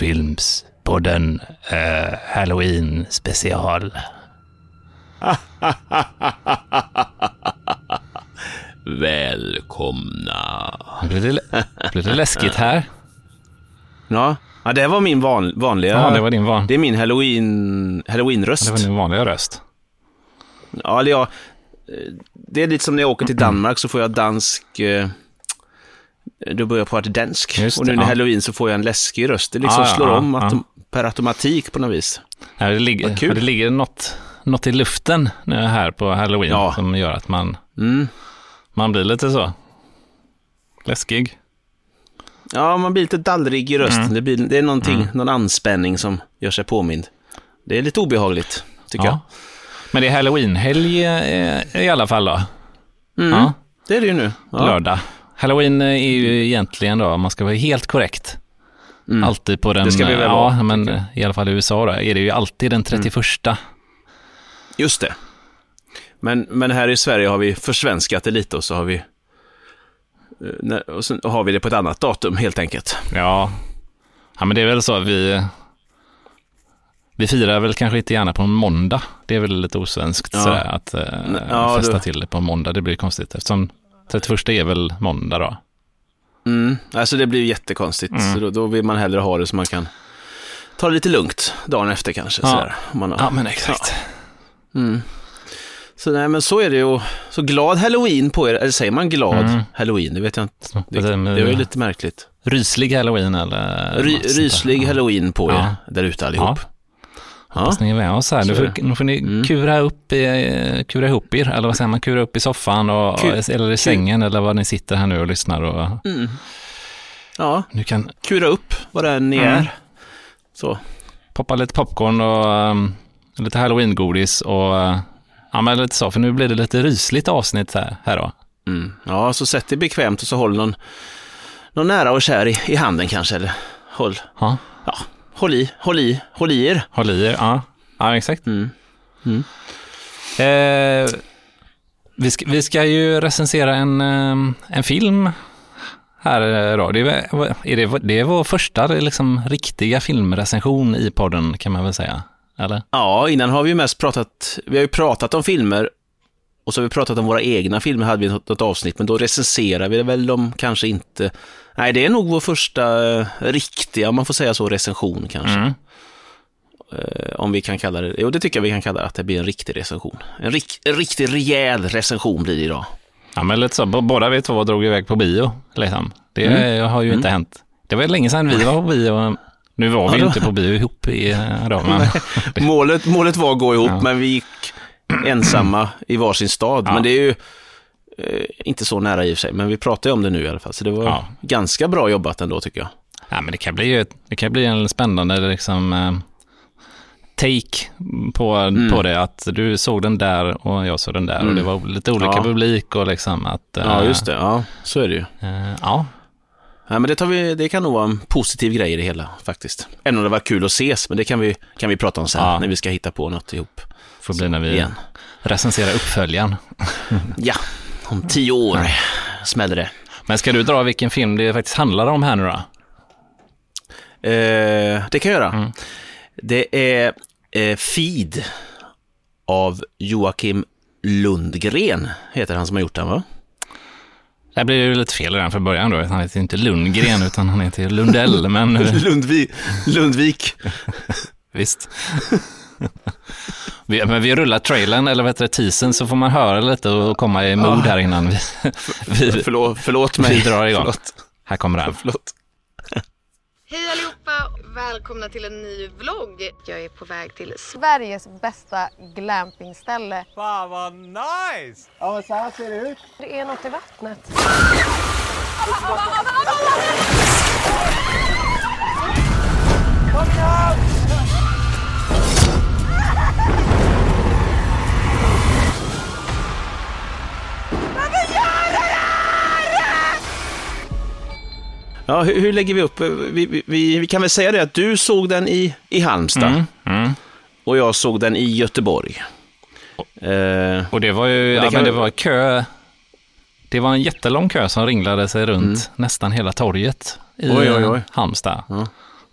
välkommen till Komfortfilms podden eh, Halloween special. Välkomna. Blir det, blir det läskigt här? Ja, ja det var min van, vanliga... Ja, det var din van. Det är min halloween, halloween-röst. Det var din vanliga röst. Ja, eller ja, eh, det är lite som när jag åker till Danmark så får jag dansk... Eh, då börjar jag prata dansk. Just och nu när ja. halloween så får jag en läskig röst. Det liksom ja, slår ja, om ja. per automatik på något vis. Ja, det, ligger, kul. det ligger något, något i luften nu här på halloween Ja. som gör att man, Mm. man blir lite så läskig. Ja, man blir lite dallrig i rösten. Mm. Det, blir, det är någonting, någon anspänning som gör sig påmind. Det är lite obehagligt, tycker Ja. Men det är halloween-helg eh, i alla fall då. jag. Mm. Ja. Det är det ju nu. Ja. Lördag. Halloween är ju egentligen då, om man ska vara helt korrekt, Mm. alltid på den, Det ska vi väl ja, vara, men i alla fall i USA då, är det ju alltid den 31. Just det. Men, men här i Sverige har vi försvenskat det lite och så har vi eh, och sen har vi det på ett annat datum helt enkelt. Ja. ja, men det är väl så att vi, vi firar väl kanske inte gärna på en måndag. Det är väl lite osvenskt Ja. sådär, att eh, ja, festa du- till det på en måndag. Det blir konstigt eftersom 31 är väl måndag då. Mm. Alltså det blir ju jättekonstigt. Mm. Så då, då vill man hellre ha det så man kan ta det lite lugnt dagen efter kanske. Ja. Sådär, har. Ja, men exakt. Mm. Så nej, men så är det ju. Så glad halloween på er. Eller säger man glad Mm. halloween? Det vet jag inte. Det, Det är ju lite märkligt. Ryslig halloween eller? Ry, ryslig Ja. halloween på er Ja. där ute allihop. Ja. Hoppas ni är med oss här. Nu är får, nu får ni Mm. kura, upp, i- kura ihop er, eller vad säger man, kura upp i soffan och, eller i sängen eller vad ni sitter här nu och lyssnar och Mm. ja, nu kan kura upp vad det än ni Mm. är. Så. poppa lite popcorn och um, lite halloween-godis och uh, ja, men lite så, för nu blir det lite rysligt avsnitt här, här då. Mm. Ja, så sätt dig bekvämt och så håll någon, någon nära och kär i, i handen kanske. Eller håll, Ja, ja, håll i, håll i, håll i er. håll i er. Ja, ja exakt. Mm. Eh, vi, ska, vi ska ju recensera en, um, en film här eh, då. Det är, är det, det är vår första liksom, riktiga filmrecension i podden kan man väl säga. Eller? Ja, innan har vi mest pratat, vi har ju pratat om filmer och så har vi pratat om våra egna filmer, hade vi något, avsnitt, men då recenserar vi väl dem kanske inte. Nej, det är nog vår första eh, riktiga, om man får säga så, recension kanske. Mm. Eh, om vi kan kalla det, jo det tycker jag vi kan kalla det, att det blir en riktig recension. En, rik, en riktig rejäl recension blir det idag. Ja, men lite så. Båda vi två drog iväg på bio. Liksom. Det Mm. har ju inte hänt. Det var länge sedan vi var på bio. Nu var vi Ja, ju då- inte på bio ihop i eh, men Målet, målet var att gå ihop, Ja. men vi gick ensamma i varsin stad. Ja. Men det är ju eh, inte så nära i och för sig, men vi pratar ju om det nu i alla fall. Så det var Ja. ganska bra jobbat ändå tycker jag. Ja, men det kan bli, det kan bli en spännande liksom, eh, take på, Mm. på det. Att du såg den där och jag såg den där och Mm. det var lite olika Ja. publik och liksom att... eh, Ja, just det. Ja, så är det ju. eh, ja, Ja, men det, tar vi, det kan nog vara en positiv grej i det hela faktiskt. Även om det var kul att ses, men det kan vi, kan vi prata om sen Ja. när vi ska hitta på något ihop. Får bli när vi Igen. recenserar uppföljaren. Ja, om tio år smäller det. Men ska du dra vilken film det faktiskt handlar om här nu då? Eh, det kan jag göra. Mm. Det är eh, Feed av Joakim Lundgren, heter han som har gjort den va? Det blir ju lite fel redan från början då. Han heter inte Lundgren utan han heter Lundell, men Lundvik. Lundvik. visst. Vi, men vi rullar trailern, eller vad heter det, teasern, så får man höra lite och komma i mood här innan vi, vi, Förlåt, förlåt mig. vi drar igång. Förlåt. Här kommer den. förlåt. Hej allihopa! Välkomna till en ny vlogg. Jag är på väg till Sveriges bästa glampingställe. Fan vad nice! Ja, men så här ser det ut. Det är något i vattnet. Ja, hur, hur lägger vi upp? Vi, vi, vi, vi kan väl säga det att du såg den i, i Halmstad Mm, mm. och jag såg den i Göteborg. Eh, Och det var ju, ja, kan men det var kö Det var en jättelång kö som ringlade sig runt nästan hela torget i Mm. Oj, oj, oj. Halmstad. Ja.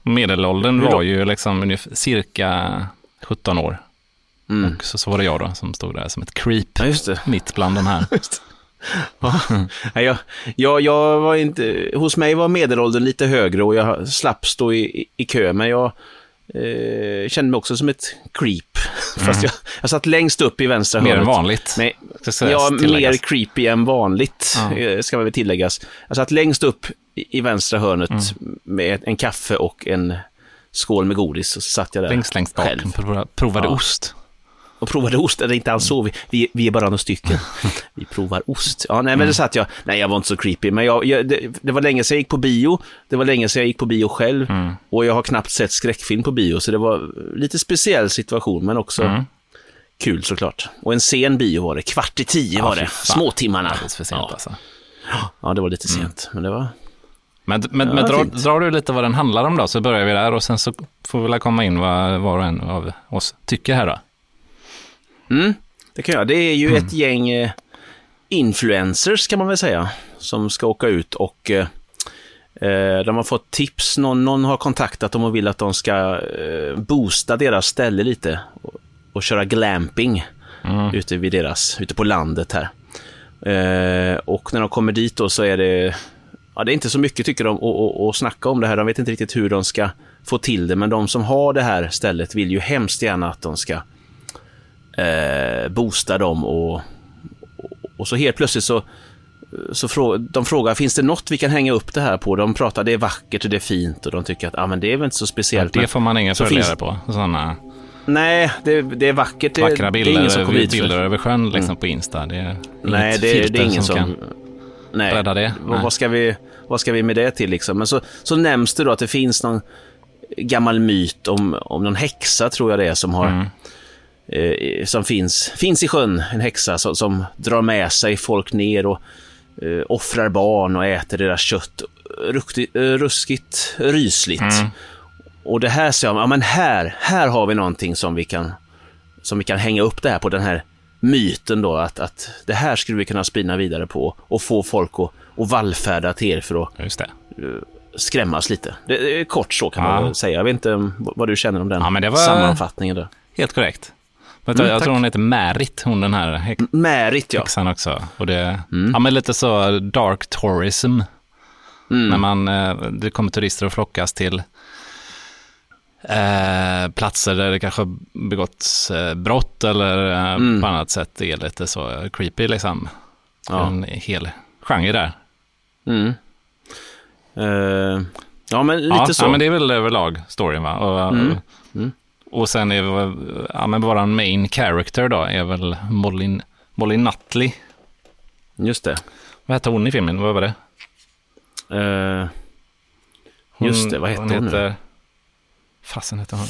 Medelåldern var ju liksom cirka 17 år. Mm. Och så, så var det jag då som stod där som ett creep Ja, det. mitt bland de här. Ja. Jag, jag, jag var inte, hos mig var medelåldern lite högre och jag slapp stå i, i kö, men jag eh, kände mig också som ett creep. Fast jag, jag satt längst upp i vänstra Mer än hörnet. vanligt. Sägas, ja, mer tilläggas. creepy än vanligt, Ja. eh, ska man väl tilläggas. Jag satt längst upp i, i vänstra hörnet Mm. med en kaffe och en skål med godis och så satt jag där Längst, längst bak. själv Provade Ja. ost. Och provade ost. Eller inte alls så, vi, vi, vi är bara några stycken. Vi provar ost. Ja, nej, men det satt jag. Nej, jag var inte så creepy, men jag, jag, det, det var länge sedan jag gick på bio. Det var länge sedan jag gick på bio själv. Mm. Och jag har knappt sett skräckfilm på bio, så det var lite speciell situation, men också Mm. kul såklart. Och en sen bio var det. Kvart i tio Ja, var fy det. Småtimmarna. För sent ja. alltså. ja, det var lite sent, men det var... Men, men, Ja, men drar, fint. drar du lite vad den handlar om då, så börjar vi där och sen så får vi väl komma in vad var och en av oss tycker här då. Mm, det kan jag. Det är ju ett gäng eh, influencers kan man väl säga, som ska åka ut och eh, eh, de har fått tips. Någon, någon har kontaktat dem och vill att de ska eh, boosta deras ställe lite och, och köra glamping ute vid deras, ute på landet här. Eh, och när de kommer dit då så är det, ja det är inte så mycket tycker de att snacka om det här. De vet inte riktigt hur de ska få till det, men de som har det här stället vill ju hemskt gärna att de ska eh, boosta dem och, och, så helt plötsligt så, så frå, de frågar, finns det något vi kan hänga upp det här på? De pratar, det är vackert och det är fint och de tycker att ah, men det är väl inte så speciellt. Det men, får man inga följare på. Sådana nej, det, det är vackert. Det, vackra det är bilder, ingen som kommer bilder över sjön liksom på Insta. Det är Nej, det, det är ingen som... kan... nej. rädda det. Vad- Nej. Vad, ska vi, vad ska vi med det till liksom? Men så, så nämns det då att det finns någon gammal myt om, om någon häxa, tror jag det är, som har... Mm. Eh, som finns, finns i sjön, en häxa som, som drar med sig folk ner och eh, offrar barn och äter deras kött. Ruktigt, eh, ruskigt rysligt. Mm. Och det här ser jag, ja men här, här har vi någonting som vi kan, som vi kan hänga upp det här på, den här myten då, att, att det här skulle vi kunna spinna vidare på och få folk att, att vallfärda till er för att det. skrämmas lite. Det är kort så kan Ja. man säga. Jag vet inte vad du känner om den Ja, sammanfattningen där. Helt korrekt. Mm, jag tack. tror hon heter Märit, hon den här häx- Märit ja. häxan också. Och det, Mm. ja men lite så dark tourism. När man, eh, det kommer turister och flockas till eh, platser där det kanske begåtts eh, brott eller eh, Mm. på annat sätt är lite så creepy liksom. Ja. En hel genre där. Mm. Eh, ja, men lite ja, så. Ja, men det är väl överlag storyn va? Och, Mm. Och sen är väl, ja men våran main character då är väl Molly, Molly Nutley. Just det. Vad hette hon i filmen? Vad var det? Eh, just det, vad heter hon, nu? heter, Fasen heter hon.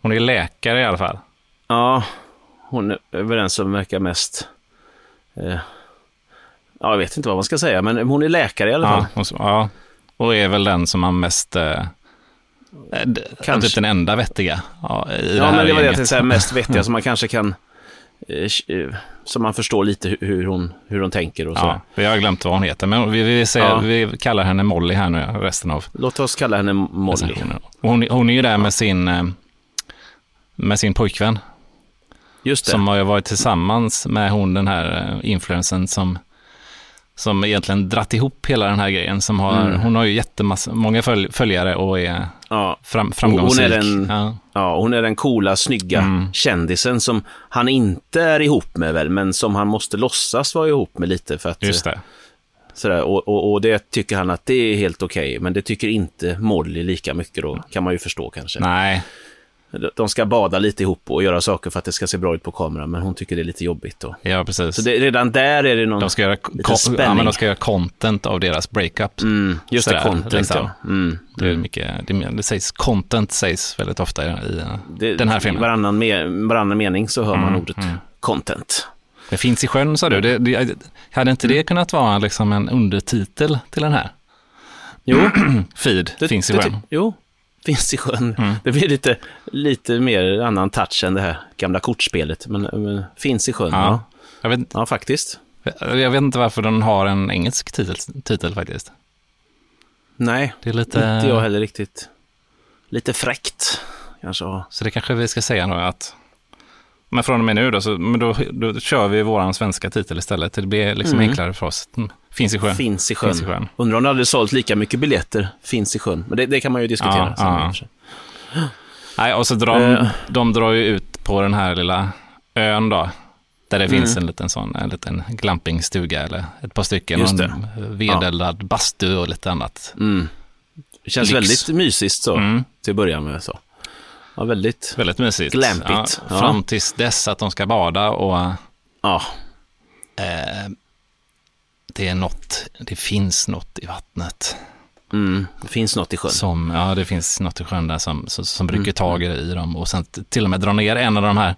Hon är läkare i alla fall. Ja, hon är väl den som verkar mest... Eh, ja, jag vet inte vad man ska säga, men hon är läkare i alla fall. Ja, hon, ja, och är väl den som har mest... Eh, Kanske. Typ den enda vettiga ja, i det Ja, här men det var det jag säga, mest vettiga som man kanske kan... Eh, eh, så man förstår lite hur- hon, hur hon tänker och så. Ja, jag har glömt vad hon heter, men vi, vi, säger, Ja. vi kallar henne Molly här nu, resten av Låt oss kalla henne Molly. Hon, hon är ju där med sin, eh, med sin pojkvän, Just det. som har ju varit tillsammans med hon, den här eh, influensen som, som egentligen dratt ihop hela den här grejen. Som har, Mm. Hon har ju jättemassa, många följ, följare och är ja. fram, framgångsrik. Hon är den- ja. ja, hon är den coola, snygga Mm. kändisen som han inte är ihop med väl, men som han måste låtsas vara ihop med lite för att... Just det. Sådär, och, och, och det tycker han att det är helt okej, men det tycker inte Molly lika mycket då, kan man ju förstå kanske. Nej, De ska bada lite ihop och göra saker för att det ska se bra ut på kameran, men hon tycker det är lite jobbigt då. ja precis. Så det, redan där är det någon... de, ska göra, ko- ja, spänning. men de ska göra content av deras breakup. Mm, just Sådär, det, content liksom. ja. Mm. Det, är mycket, det, det sägs, content sägs väldigt ofta i, i Det, den här I filmen. varannan, me, varannan mening så hör man Mm, ordet mm. content. Det finns i sjön sa du. Det, det, hade inte det kunnat vara liksom en undertitel till den här? Jo, Feed det, finns i det, sjön. Jo, finns i sjön. Mm. Det blir lite, lite mer annan touch än det här gamla kortspelet, men, men finns i sjön. Ja. Ja. Ja, Jag vet, faktiskt. Jag vet inte varför den har en engelsk titel, titel faktiskt. Nej, Det är lite... inte jag heller riktigt. Lite fräckt kanske. ja. Så det kanske vi ska säga nu att men från och med nu då, så, men då, då kör vi våran svenska titel istället. Det blir liksom Mm. enklare för oss. Mm. Finns i sjön. Finns i sjön. Finns i sjön. Undrar om det hade sålt lika mycket biljetter, finns i sjön. Men det, det kan man ju diskutera. Ja, ja. Nej, och så drar de, Eh. de drar ju ut på den här lilla ön då. Där det Mm. finns en liten sån, en liten glampingstuga eller ett par stycken. Just det. en vedeldad bastu och lite annat. Mm. Det känns Lyx. väldigt mysigt så, Mm. till att börja med. Så. Ja, väldigt. Väldigt mysigt. Glampigt, ja. Fram tills dess att de ska bada och Ja, eh, det är något, det finns något i vattnet. mm. det finns något i sjön. Som, ja, det finns något i sjön där som, som, som Mm. rycker tag i dem och sen till och med drar ner en av de här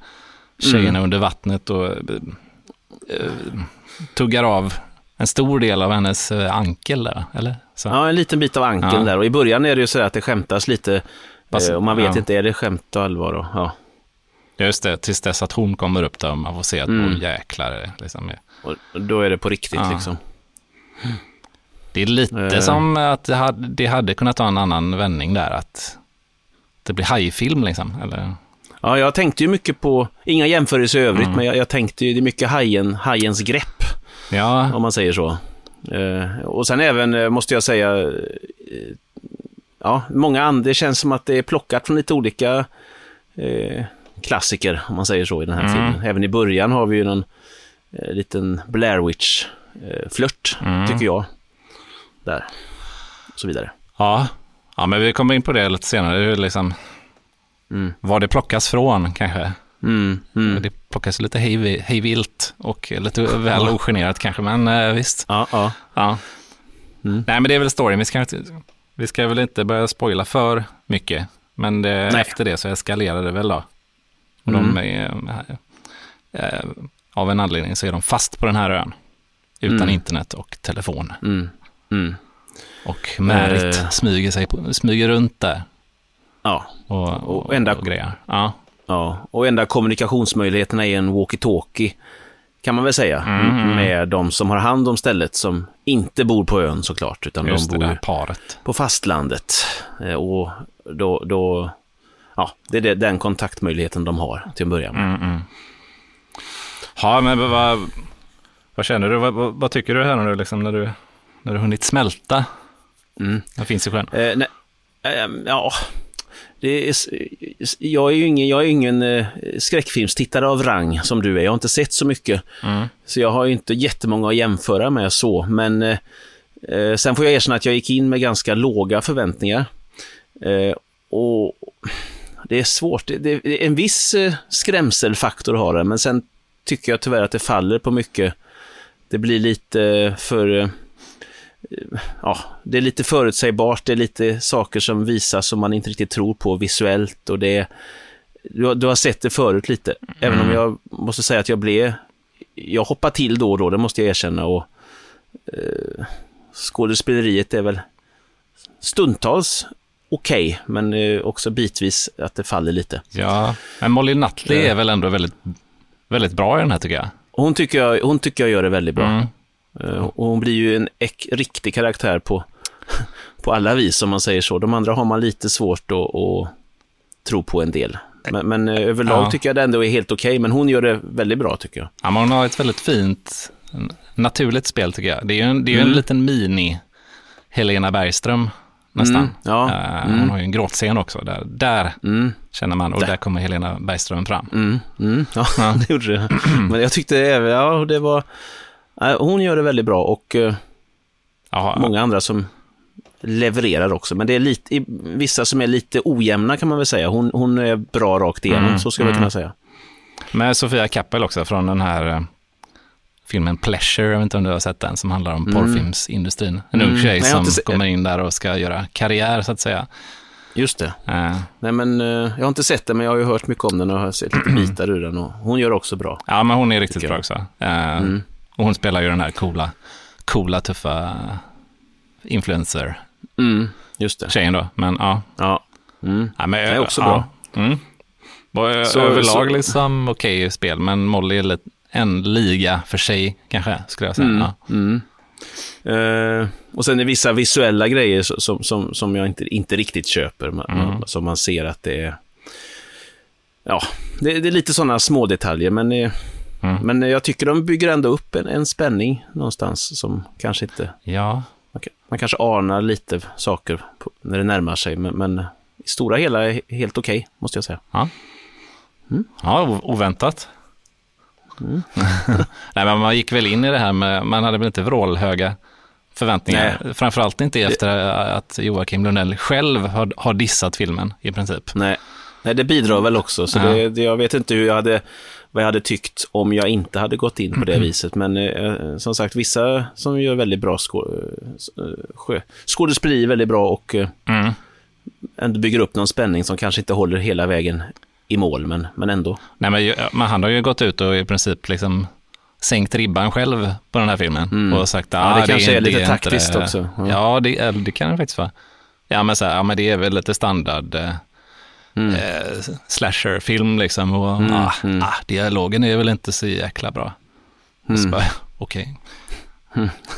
tjejerna Mm. under vattnet och eh, tuggar av en stor del av hennes eh, ankel där, eller? Så. Ja, en liten bit av ankeln Ja. där. Och i början är det ju så att det skämtas lite. Fast- eh, och man vet ja. inte, är det skämt och allvar? Och, ja. Just det, tills dess att hon kommer upp där och man får se att, Mm. åh jäklar, liksom. och då är det på riktigt Ja. liksom. Det är lite Eh. som att det hade, det hade kunnat ta en annan vändning där, att det blir hajfilm liksom, eller? Ja, jag tänkte ju mycket på, inga jämförelser i övrigt, Mm. men jag, jag tänkte ju, det är mycket hajen, hajens grepp, Ja, om man säger så. Eh, och sen även, måste jag säga, ja, många andra, det känns som att det är plockat från lite olika eh, klassiker, om man säger så, i den här Mm. filmen. Även i början har vi ju någon eh, liten Blair Witch-flört, Mm. tycker jag. Där, och så vidare. ja. ja, men vi kommer in på det lite senare, hur liksom, Mm. var det plockas från kanske. Mm, mm. Det plockas lite hej, hej vilt och lite väl ogenerat kanske, men eh, visst. Ja, ja. Ja. Mm. Nej, men det är väl storyn. Vi ska, inte- vi ska väl inte börja spoila för mycket, men det, efter det så eskalerar det väl då. Och Mm. de är, eh, av en anledning så är de fast på den här ön. Utan Mm. internet och telefon. Mm, mm. Och Märit Eh. smyger, sig på, smyger runt där. Ja, Och, och, Och enda- och grejer. Ja. Ja, och enda kommunikationsmöjligheterna är en walkie-talkie, kan man väl säga, Mm. med de som har hand om stället, som inte bor på ön såklart, utan Just de det bor paret. på fastlandet. Eh, Och då, då, ja, det är det, den kontaktmöjligheten de har till att börja med. Mm, mm. Ja, men vad, vad känner du? Vad, vad, tycker du här nu, liksom, när du när du hunnit smälta? Mm. Den finns i sjön. Eh, nej, ehm, ja, det är, jag är ju ingen, jag är ingen eh, skräckfilmstittare av rang som du är. Jag har inte sett så mycket. Mm. Så jag har ju inte jättemånga att jämföra med så, men eh, eh, sen får jag erkänna att jag gick in med ganska låga förväntningar. Eh, och det är svårt. Det, det, en viss eh, skrämselfaktor har det, men sen tycker jag tyvärr att det faller på mycket. Det blir lite för... Ja, det är lite förutsägbart, det är lite saker som visas som man inte riktigt tror på visuellt och det är, du, har- du har sett det förut lite, även om jag måste säga att jag blev, jag hoppar till då och då, det måste jag erkänna och eh, skådespeleriet är väl stundtals okej, men eh, också bitvis att det faller lite. Ja, men Molly Nutley Eh. är väl ändå väldigt, väldigt bra i den här tycker jag. Hon tycker jag, hon tycker jag gör det väldigt bra. Mm. Eh, Och hon blir ju en riktig karaktär på, på alla vis, om man säger så. De andra har man lite svårt att, att tro på en del. Men, men eh, överlag Ja. tycker jag det ändå är helt okej, men hon gör det väldigt bra tycker jag. Ja, men hon har ett väldigt fint, naturligt spel tycker jag. Det är ju en, det är ju en Mm. liten mini Helena Bergström nästan. Mm, ja, Eh, mm. Hon har ju en gråtscen också. Där, där Mm, känner man, och Där. där kommer Helena Bergström fram. mm, mm, ja, Ja. det gjorde det. Men jag tyckte även, ja, det var... Hon gör det väldigt bra och eh, Ja, många andra som levererar också. Men det är lite, vissa som är lite ojämna kan man väl säga. Hon, hon är bra rakt igenom, Mm, så skulle jag mm. kunna säga. Med Sofia Kappel också från den här eh, filmen Pleasure, jag vet inte om du har sett den, som handlar om Mm. porrfilmsindustrin. En ung Mm. tjej jag som se- kommer in där och ska göra karriär så att säga. Just det. Eh, Nej, men jag har inte sett den, men jag har ju hört mycket om den och har sett lite bitar ur den. Och hon gör också bra. Ja, men hon är riktigt bra jag. också. Eh, Mm. Och hon spelar ju den här coola, coola tuffa influencer-tjejen Mm, just det. då. Men ja, Ja. Mm. ja men, är också ja. bra. Mm. Och, eh, Så- överlag så- liksom okej spel, men Molly är en liga för sig kanske, skulle jag säga. Mm, Ja. mm. Eh, och sen är det vissa visuella grejer som, som, som jag inte, inte riktigt köper. Man, Mm. som man ser att det är... Ja, det, det är lite sådana små detaljer men, eh, Mm. men jag tycker de bygger ändå upp en, en spänning någonstans som kanske inte... ja, Man, man kanske anar lite saker på, när det närmar sig, men, men i stora hela är helt okej, måste jag säga. Ja, o- oväntat. Nej, men man gick väl in i det här med, man hade väl inte vrålhöga förväntningar. Framförallt inte efter att Joakim Lundell själv har, har dissat filmen i princip. Nej, Nej det bidrar väl också, så Ja. det, det, jag vet inte hur jag hade, vad jag hade tyckt om jag inte hade gått in på det viset. Men eh, som sagt, vissa som gör väldigt bra skå, eh, sjö, skådespeleri väldigt bra och eh, Mm. ändå bygger upp någon spänning som kanske inte håller hela vägen i mål, men, men ändå. Nej, men, men han har ju gått ut och i princip liksom sänkt ribban själv på den här filmen Mm. och sagt Ja, det kanske är lite inte taktiskt det. också. Ja. Ja, det, det kan det faktiskt vara. Ja, men, så här, ja, men det är väl lite standard eh, Mm. eh, slasherfilm liksom. Och, Mm, ah, mm. ah, dialogen är väl inte så jäkla bra. Så Mm. bara, Okej.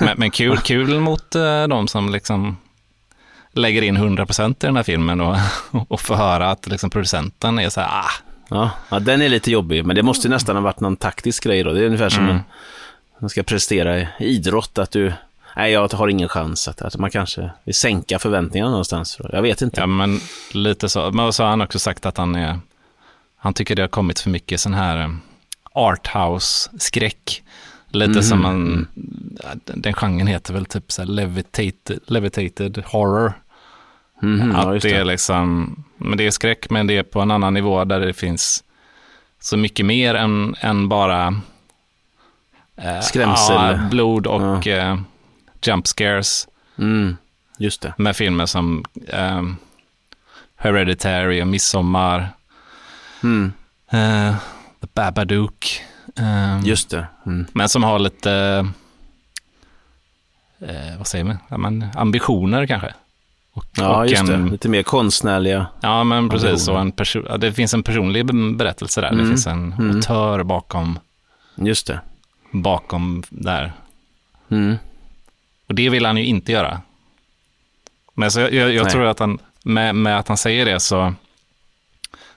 Men, men kul, kul mot eh, de som liksom lägger in 100% i den här filmen och, och får höra att liksom, producenten är så här, ah, Ja, ja, den är lite jobbig, men det måste ju nästan ha varit någon taktisk grej då. Det är ungefär som Mm. en, man ska prestera i idrott, att du, nej jag har ingen chans, att, att man kanske vill sänka förväntningarna någonstans. Jag vet inte. Ja, men lite så. Men så har han också sagt att han är, han tycker det har kommit för mycket sån här eh, arthouse-skräck. Lite Mhm, som man, den genren heter väl typ så levitated, levitated horror. Ja, att just det är liksom, men det är skräck, men det är på en annan nivå där det finns så mycket mer än, än bara eh, Skrämsel. ja, blod och eh, jump scares Mm, just det. med filmer som eh, Hereditary och Midsommar, Mm, eh, The Babadook. eh, just det. Mm. Men som har lite, eh, vad säger man, ja, men ambitioner kanske. Och, Ja, och just en, det. Lite mer konstnärliga. Ja, men precis. Och en perso- det finns en personlig be- berättelse där. Det Mm, finns en mm. autör bakom, Just det. bakom där. Mm. Och det vill han ju inte göra. Men så jag, jag, jag tror att han, med, med att han säger det så,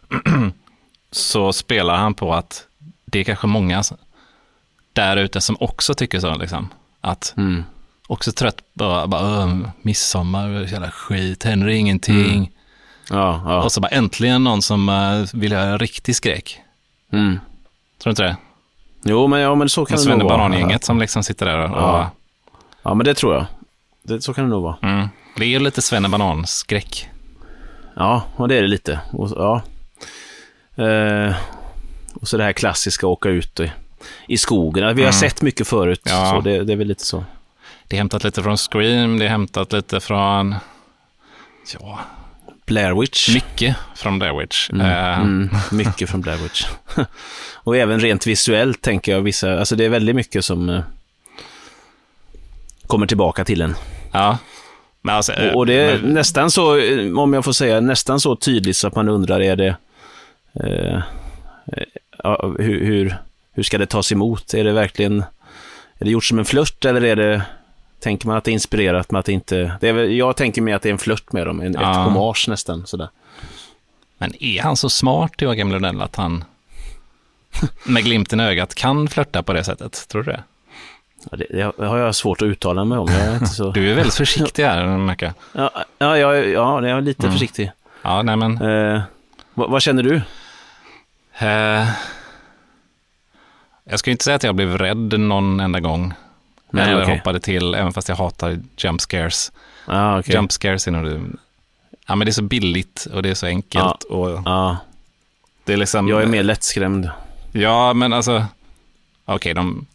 så spelar han på att det är kanske många där ute som också tycker så. Liksom. Att Mm. också trött bara, "Åh, midsommar, jävla skit, händer ingenting. Ja, ja. Och så bara äntligen någon som eh, vill göra riktig skräck. Mm. Tror du inte det? Jo, men, ja, men så kan det nog vara. Svennebanan-gänget som liksom sitter där och... Ja. Ja, men det tror jag. Det, så kan det nog vara. Mm. Det är ju lite svennebanan-skräck. Ja, och det är det lite. Och, ja. Eh, och så det här klassiska åka ut i, i skogen. Vi har Mm. sett mycket förut, Ja. så det, det är väl lite så. Det är hämtat lite från Scream, det är hämtat lite från... Ja, Blair Witch. mycket från Blair Witch. Mm, Eh, mm, mycket från Blair Witch. och även rent visuellt tänker jag vissa, alltså det är väldigt mycket som eh, kommer tillbaka till en. Ja. Men alltså, Och, det är men- nästan så, eh, om jag får säga, nästan så tydligt så att man undrar, är det, eh, eh, hur, hur, hur ska det tas emot? Är det verkligen, är det gjort som en flört eller är det, tänker man att det är inspirerat med att det inte, det är, jag tänker mig att det är en flört med dem, en, Ja. ett hommage nästan sådär. Men är han så smart, Joakim Lundell, att han med glimten i ögat kan flörta på det sättet? Tror du det? Ja, det, det har jag svårt att uttala mig om. Är så... Du är väldigt försiktig här, märker jag. ja, ja, ja, ja, jag är lite Mm. försiktig. Ja, nej men... Eh, vad, vad känner du? Eh, jag ska inte säga att jag blev rädd någon enda gång. Nej, eller okej. hoppade till, även fast jag hatar jump scares. Ah, okay. Jump scares är nog det... Ja, men det är så billigt och det är så enkelt. Och Ja, det är liksom... jag är mer lättskrämd. Ja, men alltså... Okej, de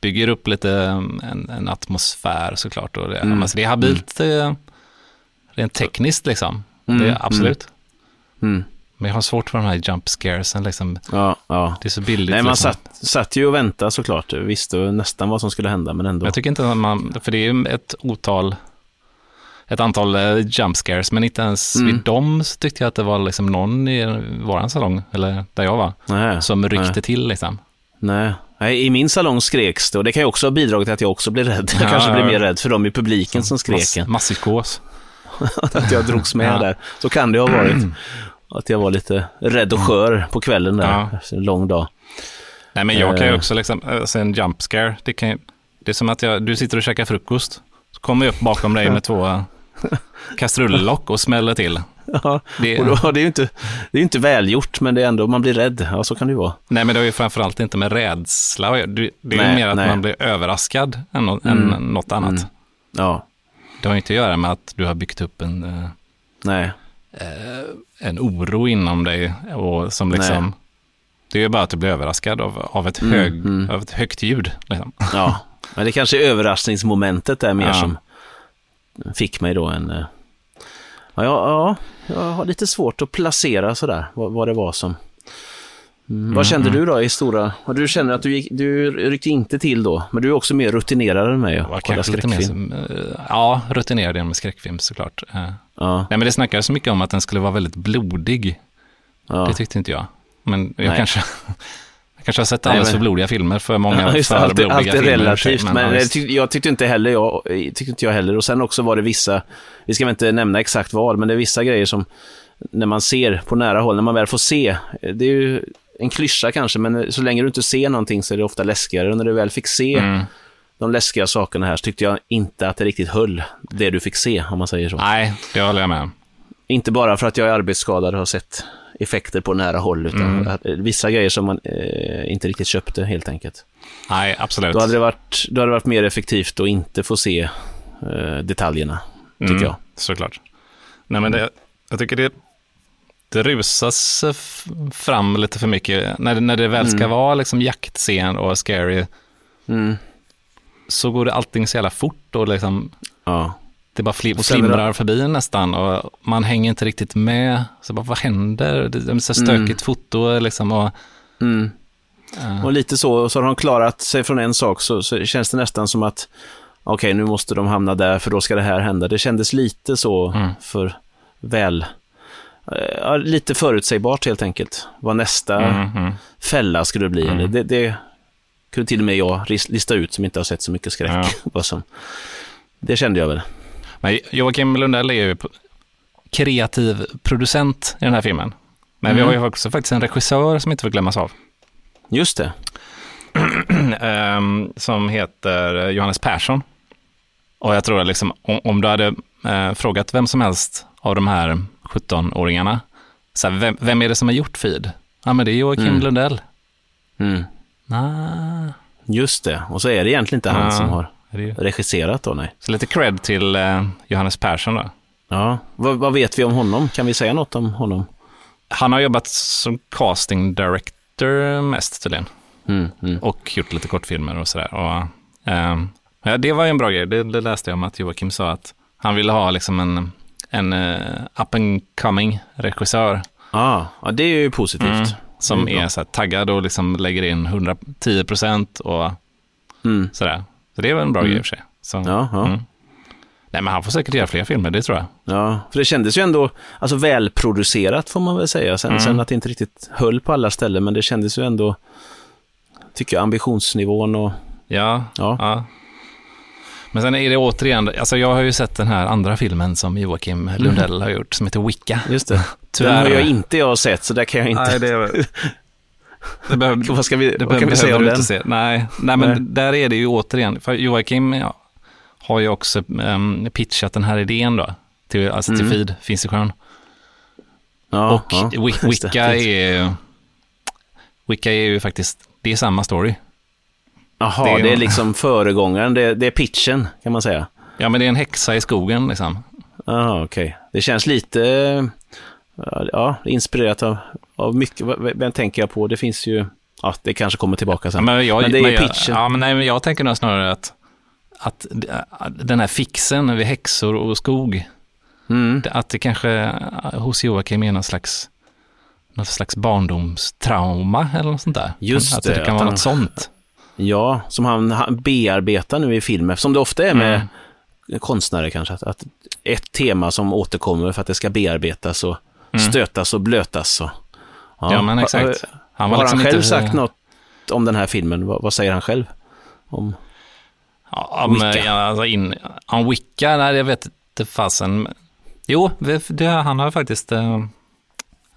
bygger upp lite um, en, en atmosfär såklart. Och det, Mm. alltså, det är habilt eh, rent tekniskt liksom. Mm, Det är absolut. Mm. Men jag har svårt för de här jump scaresen liksom. Ja, ja. Det är så billigt. Nej, man liksom. satt, satt ju och väntade såklart. Visste nästan vad som skulle hända, men ändå. Jag tycker inte att man, för det är ju ett otal, ett antal eh, jump scares, men inte ens Mm. vid dem så tyckte jag att det var liksom någon i våran salong, eller där jag var, Nej, som ryckte nej. till liksom. Nej, Nej, I min salong skreks det och det kan ju också ha bidragit till att jag också blev rädd. Jag Ja, kanske blev ja. mer rädd för dem i publiken som skrek. Mass, masspsykos. att jag drogs med Ja. där. Så kan det ha varit. Att jag var lite rädd och skör på kvällen där, efter en lång dag. Nej, men jag kan ju Eh. också liksom, alltså en jump scare, det, kan, ju- det är som att jag, du sitter och käkar frukost, så kommer jag upp bakom dig med två kastrullock och smäller till. Ja, Det, och då, det är ju inte, det är ju inte välgjort, men det är ändå, man blir rädd. Ja, så kan det ju vara. nej, men det har ju framförallt inte med rädsla. Det det är ju Nej, mer att nej. man blir överraskad än, Mm. än något annat. Mm. Ja, Det har ju inte att göra med att du har byggt upp en, eh, nej. en oro inom dig och som liksom, Nej. det är ju bara att du blir överraskad av, av, ett, Mm, hög, mm. av ett högt ljud. Liksom. Ja, men det kanske är överraskningsmomentet där mer Ja. som fick mig då en... Ja, ja, ja, jag har lite svårt att placera sådär vad, vad det var som... Mm. Vad kände du då i stora... Du känner att du, gick, du ryckte inte till då, men du är också mer rutinerad än mig. Och var kanske lite mer som, eh, ja, rutinerad genom skräckfilm såklart. Eh, Ja, Nej, men det snackades så mycket om att den skulle vara väldigt blodig. ja. Det tyckte inte jag. Men jag Nej. kanske, jag kanske har sett Nej, alldeles men- för blodiga filmer för många Ja, just för allt, är- blodiga allt är filmer. relativt, men, ja, jag, visst. tyck, jag tyckte inte heller jag, tyckte inte jag heller. Och sen också var det vissa, vi ska väl inte nämna exakt vad, men det är vissa grejer som när man ser på nära håll, när man väl får se, det är ju en klyscha kanske, men så länge du inte ser någonting så är det ofta läskigare. Och när du väl fick se Mm. de läskiga sakerna här så tyckte jag inte att det riktigt höll, det du fick se, om man säger så. Nej, det håller jag med. Inte bara för att jag är arbetsskadad och har sett effekter på nära håll, utan Mm. eh, vissa grejer som man eh, inte riktigt köpte helt enkelt. Nej, absolut. Då hade det varit, då hade det varit mer effektivt att inte få se eh, detaljerna, tycker Mm, jag. Såklart. Nej, men det, jag tycker det, det rusas f- fram lite för mycket. När, det- när det väl ska Mm. vara liksom jaktscen och scary Mm. så går det allting så jävla fort och liksom Ja. Det bara fli, Och sen är det- flimrar förbi nästan och man hänger inte riktigt med. Så bara, vad händer? Det är så stökigt foto liksom och Mm. eh, Och lite så, så har de klarat sig från en sak så, så känns det nästan som att okej, nu måste de hamna där för då ska det här hända. Det kändes lite så Mm. för väl, eh, ja, lite förutsägbart helt enkelt. Vad nästa mm, mm. fälla skulle bli. Mm. Det, det kunde till och med jag lista ut som inte har sett så mycket skräck. Ja. Det kände jag väl. Men Joakim Lundell är ju kreativ producent i den här filmen. Men vi Mm. har ju också faktiskt en regissör som inte får glömmas av. Just det. Ehm, som heter Johannes Persson. Och jag tror att liksom, om, om du hade eh, frågat vem som helst av de här 17-åringarna, så här, vem, vem är det som har gjort Feed? Ja, men det är Joakim Mm. Lundell. Mm. Nej, Just det. Och så är det egentligen inte han Ja. som har ju... regisserat då, nej. Så lite cred till eh, Johannes Persson då. Ja. Vad, vad vet vi om honom? Kan vi säga något om honom? Han har jobbat som casting director mest tydligen. Mm, mm. och gjort lite kortfilmer och sådär. Och, ehm, ja, det var ju en bra grej, det, det läste jag om att Joakim sa att han ville ha liksom en, en uh, up and coming regissör Ah, ja, det är ju positivt. mm, som är så taggad och liksom lägger in 110 procent och Mm. sådär. Så det var en bra Mm. grej i och för sig. Så, Ja, ja. Mm. Nej, men han får säkert göra fler filmer, det tror jag. Ja, för det kändes ju ändå alltså, välproducerat får man väl säga. Sen, Mm. sen att det inte riktigt höll på alla ställen, men det kändes ju ändå, tycker jag, ambitionsnivån och Ja, Ja. ja. Men sen är det återigen, alltså jag har ju sett den här andra filmen som Joakim Lundell har gjort, som heter Wicca. just det. Den Tyvärr. har jag inte jag sett, så där kan jag inte. Nej, det, det behöver, vad ska vi, det vad kan vi säga om den? se. Nej, nej, men Nej. där är det ju återigen, för Joakim ja, har ju också um, pitchat den här idén då, till, alltså till Mm. Feed, finns i sjön. Ja, och ja, Wicca är Wicca är ju faktiskt, det är samma story. Jaha, det är- det är liksom föregångaren, det, det är pitchen kan man säga. Ja, men det är en häxa i skogen liksom. Jaha, okej. Det känns lite, ja, inspirerat av, av mycket. Vem tänker jag på? Det finns ju, ja, det kanske kommer tillbaka sen. men, jag, Men det är men jag, pitchen. Ja, men, nej, jag tänker nog snarare att, att den här fixen vid häxor och skog, Mm. att det kanske eh, hos Joakim är någon slags, något slags barndomstrauma eller något sånt där. Just att det, det, kan att vara han- något sånt. Ja, som han, han bearbetar nu i filmer, som det ofta är med Mm. konstnärer kanske. Att, att ett tema som återkommer för att det ska bearbetas och Mm. stötas och blötas. Och, Ja, men Ha- exakt. Har, Han har liksom han själv inte, sagt något? om den här filmen? Vad, vad säger han själv? Om... Ja, om, Wicca. ja, alltså in, om Wicca, nej jag vet inte fasen. Jo, det, han har faktiskt, eh,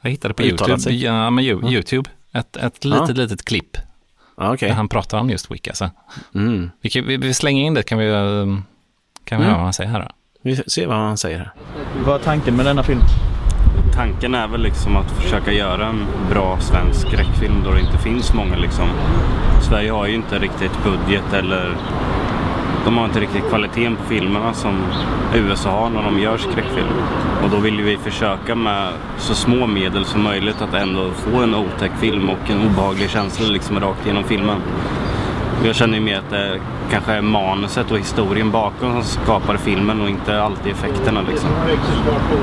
jag hittade på Uttalat YouTube, sig. ja, men YouTube, ett, ett litet, Ja. litet klipp Ja, okej. där han pratar om just Wicca. Så. Mm. Vi, vi, vi slänger in det, kan vi, eh, kan vi Mm. höra vad han säger här då. Vi ser vad han säger här. Vad är tanken med denna film? Tanken är väl liksom att försöka göra en bra svensk skräckfilm då det inte finns många liksom. Sverige har ju inte riktigt budget eller de har inte riktigt kvaliteten på filmerna som USA har när de gör skräckfilm. Och då vill vi försöka med så små medel som möjligt att ändå få en otäck film och en obehaglig känsla liksom rakt genom filmen. Jag känner ju mer att det kanske är manuset och historien bakom som skapar filmen och inte alltid effekterna liksom.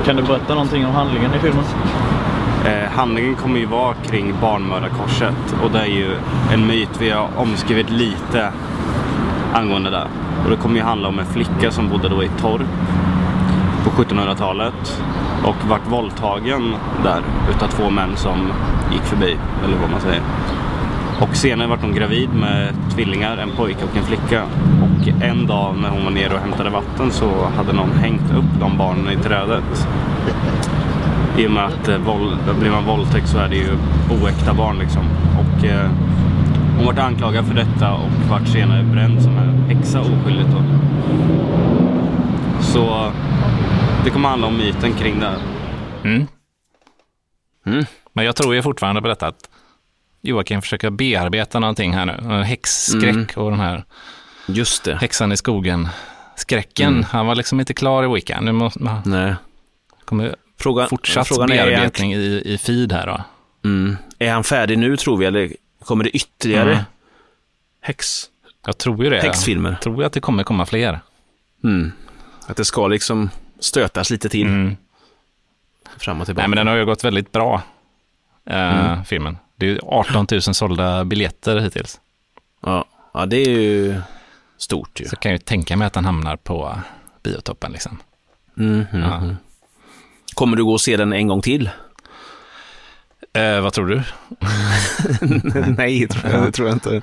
Kan du berätta någonting om handlingen i filmen? Eh, handlingen kommer ju vara kring barnmördarkorset och det är ju en myt vi har omskrivit lite angående det. Och det kommer ju handla om en flicka som bodde då i torp på 1700-talet och vart våldtagen där utav två män som gick förbi, eller vad man säger. Och senare vart hon gravid med tvillingar, en pojke och en flicka. Och en dag när hon var nere och hämtade vatten så hade någon hängt upp de barnen i trädet. I och med att eh, våld, blir man våldtäkt så är det ju oäkta barn liksom. Och eh, hon vart anklagad för detta och vart senare bränd som en häxa oskyldigt då. Så det kommer handla om myten kring det här. Mm. Mm. Men jag tror ju fortfarande på detta att Joakim försöker bearbeta någonting här nu. Häxskräck Mm. och den här Just det. häxan i skogen. Skräcken, Mm. han var liksom inte klar i Wicca. Nu måste man Nej. kommer Frågan, fortsatt frågan är han, bearbetning i, i feed här då. mm, är han färdig nu tror vi, eller kommer det ytterligare Mm. häx, Jag tror ju det. häxfilmer? Jag tror att det kommer komma fler. Mm. Att det ska liksom stötas lite till Mm. fram och tillbaka. Nej, men den har ju gått väldigt bra, eh, Mm. filmen. Det är ju 18 000 sålda biljetter hittills. ja. ja, det är ju stort ju. Så kan jag ju tänka mig att den hamnar på biotoppen. Liksom. Mm, mm, Ja. mm. Kommer du gå och se den en gång till? Eh, vad tror du? nej, tror jag, det tror jag inte.